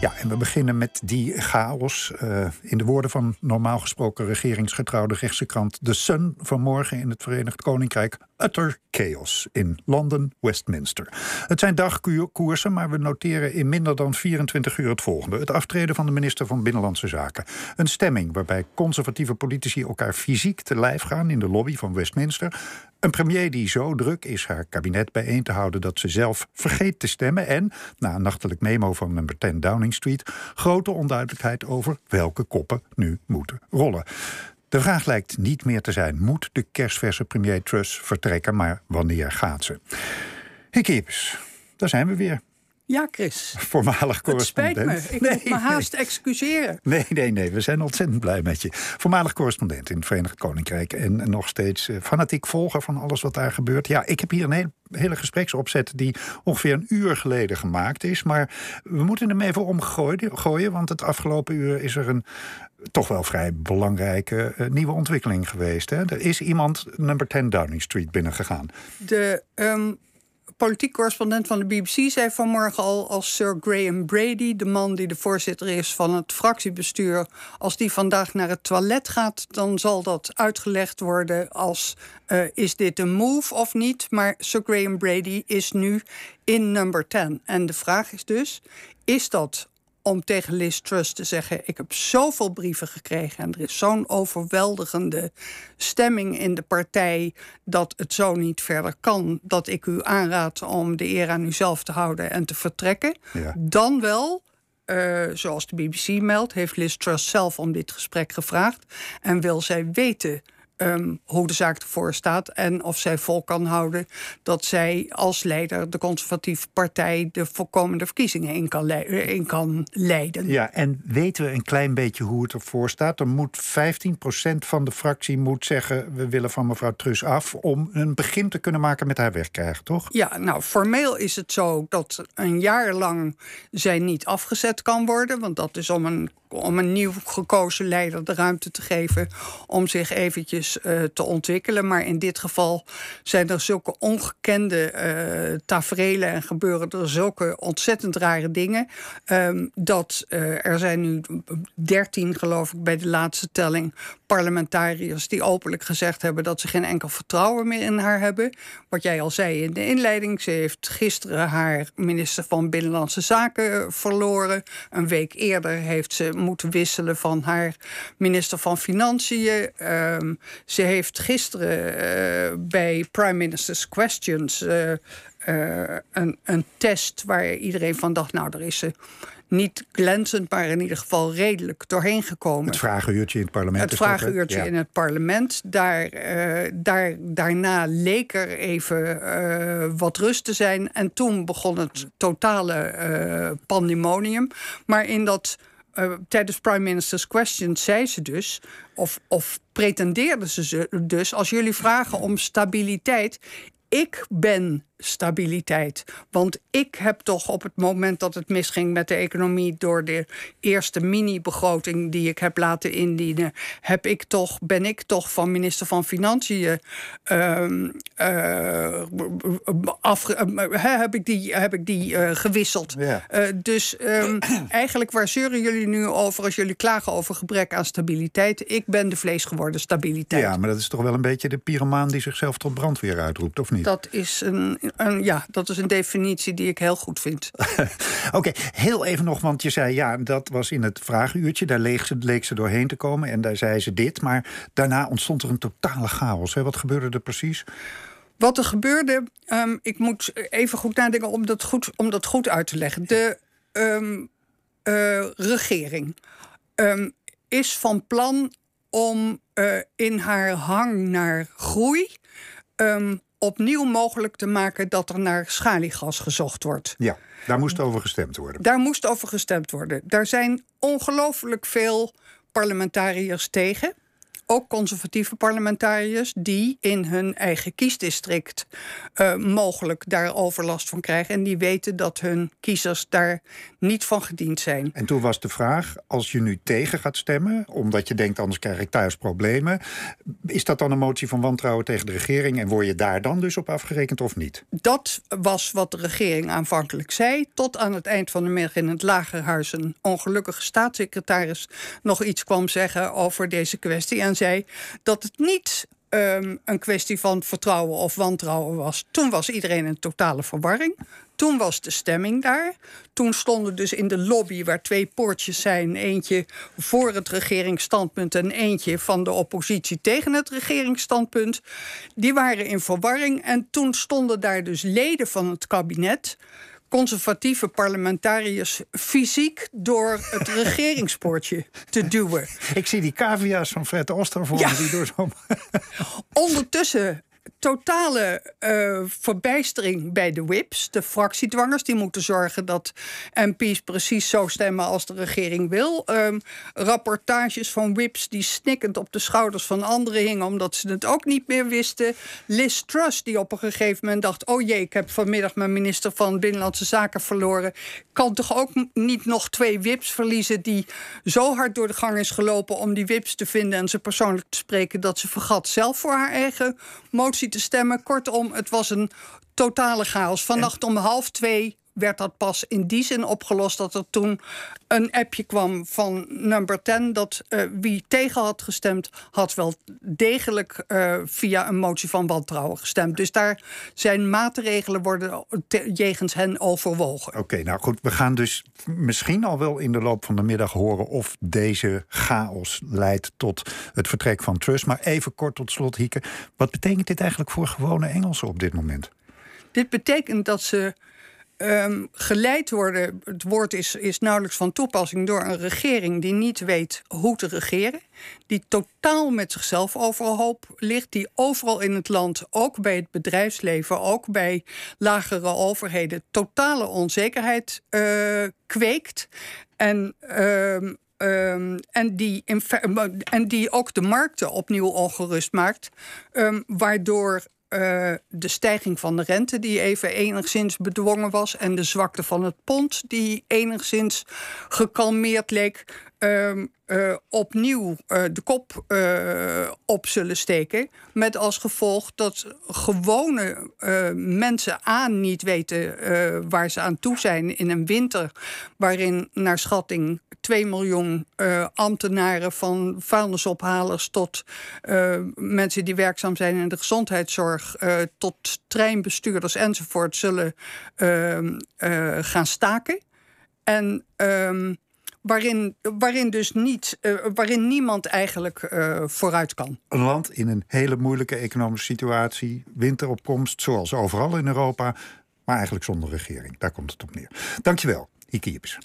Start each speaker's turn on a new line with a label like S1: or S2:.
S1: Ja, en we beginnen met die chaos. Uh, in de woorden van normaal gesproken regeringsgetrouwde rechtse krant The Sun vanmorgen in het Verenigd Koninkrijk. Utter chaos in Londen, Westminster. Het zijn dagkoersen, maar we noteren in minder dan 24 uur het volgende: het aftreden van de minister van Binnenlandse Zaken. Een stemming waarbij conservatieve politici elkaar fysiek te lijf gaan in de lobby van Westminster. Een premier die zo druk is haar kabinet bijeen te houden dat ze zelf vergeet te stemmen. En, na een nachtelijk memo van nummer 10 Downing Street, grote onduidelijkheid over welke koppen nu moeten rollen. De vraag lijkt niet meer te zijn: moet de kerstverse premier Truss vertrekken, maar wanneer gaat ze? Hikiepes, daar zijn we weer.
S2: Ja, Chris.
S1: Voormalig correspondent.
S2: Het spijt me. Ik moet me haast excuseren.
S1: Nee, nee, nee. We zijn ontzettend blij met je. Voormalig correspondent in het Verenigd Koninkrijk. En nog steeds eh, fanatiek volger van alles wat daar gebeurt. Ja, ik heb hier een hele gespreksopzet die ongeveer een uur geleden gemaakt is. Maar we moeten hem even omgooien. Want het afgelopen uur is er een toch wel vrij belangrijke uh, nieuwe ontwikkeling geweest. Hè? Er is iemand nummer 10 Downing Street binnengegaan.
S2: De... Um politiek correspondent van de BBC zei vanmorgen al... als Sir Graham Brady, de man die de voorzitter is van het fractiebestuur... als die vandaag naar het toilet gaat, dan zal dat uitgelegd worden als... Uh, is dit een move of niet? Maar Sir Graham Brady is nu in number 10. En de vraag is dus, is dat om tegen Liz Truss te zeggen: Ik heb zoveel brieven gekregen en er is zo'n overweldigende stemming in de partij dat het zo niet verder kan. Dat ik u aanraad om de eer aan uzelf te houden en te vertrekken. Dan wel. Uh, zoals de BBC meldt, heeft Liz Truss zelf om dit gesprek gevraagd. En wil zij weten um, hoe de zaak ervoor staat en of zij vol kan houden dat zij als leider de conservatieve partij de voorkomende verkiezingen in kan, in kan leiden.
S1: Ja, en weten we een klein beetje hoe het ervoor staat? Er moet 15% van de fractie moet zeggen: we willen van mevrouw Trus af om een begin te kunnen maken met haar wegkrijgen, toch?
S2: Ja, nou formeel is het zo dat een jaar lang zij niet afgezet kan worden, want dat is om een om een nieuw gekozen leider de ruimte te geven om zich eventjes uh, te ontwikkelen. Maar in dit geval zijn er zulke ongekende uh, taferelen en gebeuren er zulke ontzettend rare dingen. Um, dat uh, er zijn nu dertien, geloof ik, bij de laatste telling parlementariërs die openlijk gezegd hebben dat ze geen enkel vertrouwen meer in haar hebben. Wat jij al zei in de inleiding, ze heeft gisteren haar minister van Binnenlandse Zaken verloren. Een week eerder heeft ze moeten wisselen van haar minister van Financiën. Um, ze heeft gisteren uh, bij Prime Minister's Questions uh, uh, een, een test waar iedereen van dacht, nou, er is ze niet glänzend, maar in ieder geval redelijk doorheen gekomen.
S1: Het vragenuurtje in het parlement.
S2: Het vragenuurtje in het parlement. Daar, uh, daar, daarna leek er even uh, wat rust te zijn. En toen begon het totale uh, pandemonium. Maar in dat. Uh, tijdens Prime Minister's Questions zei ze dus, of, of pretendeerde ze dus, als jullie vragen om stabiliteit, ik ben stabiliteit. Want ik heb toch op het moment dat het misging met de economie door de eerste mini-begroting die ik heb laten indienen, heb ik toch, ben ik toch van minister van Financiën uh, uh, af, heb ik die, heb ik die uh, gewisseld. Dus um, eigenlijk waar zeuren jullie nu over als jullie klagen over gebrek aan stabiliteit? Ik ben de vlees geworden stabiliteit.
S1: Ja, maar dat is toch wel een beetje de pyromaan die zichzelf tot brandweer uitroept, of niet?
S2: Dat is een ja, dat is een definitie die ik heel goed vind.
S1: Oké, heel even nog, want je zei ja, dat was in het vragenuurtje. Daar leek ze, leek ze doorheen te komen en daar zei ze dit. Maar daarna ontstond er een totale chaos. Hè? Wat gebeurde er precies?
S2: Wat er gebeurde, um, ik moet even goed nadenken om dat goed, om dat goed uit te leggen. De um, uh, regering um, is van plan om uh, in haar hang naar groei opnieuw mogelijk te maken dat er naar schaliegas gezocht wordt.
S1: Ja, daar moest over gestemd worden.
S2: Daar moest over gestemd worden. Daar zijn ongelooflijk veel parlementariërs tegen. Ook conservatieve parlementariërs die in hun eigen kiesdistrict uh, mogelijk daar overlast van krijgen. En die weten dat hun kiezers daar niet van gediend zijn.
S1: En toen was de vraag: als je nu tegen gaat stemmen, omdat je denkt anders krijg ik thuis problemen, is dat dan een motie van wantrouwen tegen de regering en word je daar dan dus op afgerekend of niet?
S2: Dat was wat de regering aanvankelijk zei, tot aan het eind van de middag in het Lagerhuis een ongelukkige staatssecretaris nog iets kwam zeggen over deze kwestie en dat het niet um, een kwestie van vertrouwen of wantrouwen was. Toen was iedereen in totale verwarring. Toen was de stemming daar. Toen stonden dus in de lobby, waar twee poortjes zijn, eentje voor het regeringsstandpunt en eentje van de oppositie tegen het regeringsstandpunt. Die waren in verwarring. En toen stonden daar dus leden van het kabinet conservatieve parlementariërs fysiek door het regeringspoortje te duwen.
S1: Ik zie die cavia's van Fred Oster voor ja. die door.
S2: Ondertussen totale uh, verbijstering bij de whips, de fractiedwangers. Die moeten zorgen dat MP's precies zo stemmen als de regering wil. Um, rapportages van whips die snikkend op de schouders van anderen hingen... omdat ze het ook niet meer wisten. Liz Truss die op een gegeven moment dacht... oh jee, ik heb vanmiddag mijn minister van Binnenlandse Zaken verloren. Kan toch ook niet nog twee whips verliezen... die zo hard door de gang is gelopen om die whips te vinden... en ze persoonlijk te spreken dat ze vergat zelf voor haar eigen motie te stemmen. Kortom, het was een totale chaos. Vannacht om half twee werd dat pas in die zin opgelost dat er toen een appje kwam van number 10 dat uh, wie tegen had gestemd, had wel degelijk uh, via een motie van wantrouwen gestemd. Dus daar zijn maatregelen worden jegens hen overwogen.
S1: Oké, nou goed, we gaan dus misschien al wel in de loop van de middag horen of deze chaos leidt tot het vertrek van Trust. Maar even kort tot slot, Hieke, wat betekent dit eigenlijk voor gewone Engelsen op dit moment?
S2: Dit betekent dat ze um, geleid worden, het woord is, is nauwelijks van toepassing, door een regering die niet weet hoe te regeren. Die totaal met zichzelf overhoop ligt. Die overal in het land, ook bij het bedrijfsleven, ook bij lagere overheden, totale onzekerheid uh, kweekt. En. Um, Um, en, die en die ook de markten opnieuw ongerust maakt. Waardoor uh, de stijging van de rente, die even enigszins bedwongen was, en de zwakte van het pond, die enigszins gekalmeerd leek, uh, uh, opnieuw uh, de kop op zullen steken. Met als gevolg dat gewone mensen aan niet weten waar ze aan toe zijn in een winter waarin naar schatting 2 miljoen uh, ambtenaren, van vuilnisophalers tot uh, mensen die werkzaam zijn in de gezondheidszorg, uh, tot treinbestuurders enzovoort, zullen ehm, gaan staken. En. Um, waarin, waarin dus niet, waarin niemand eigenlijk vooruit kan.
S1: Een land in een hele moeilijke economische situatie, winteropkomst, zoals overal in Europa, maar eigenlijk zonder regering. Daar komt het op neer. Dankjewel, Jips.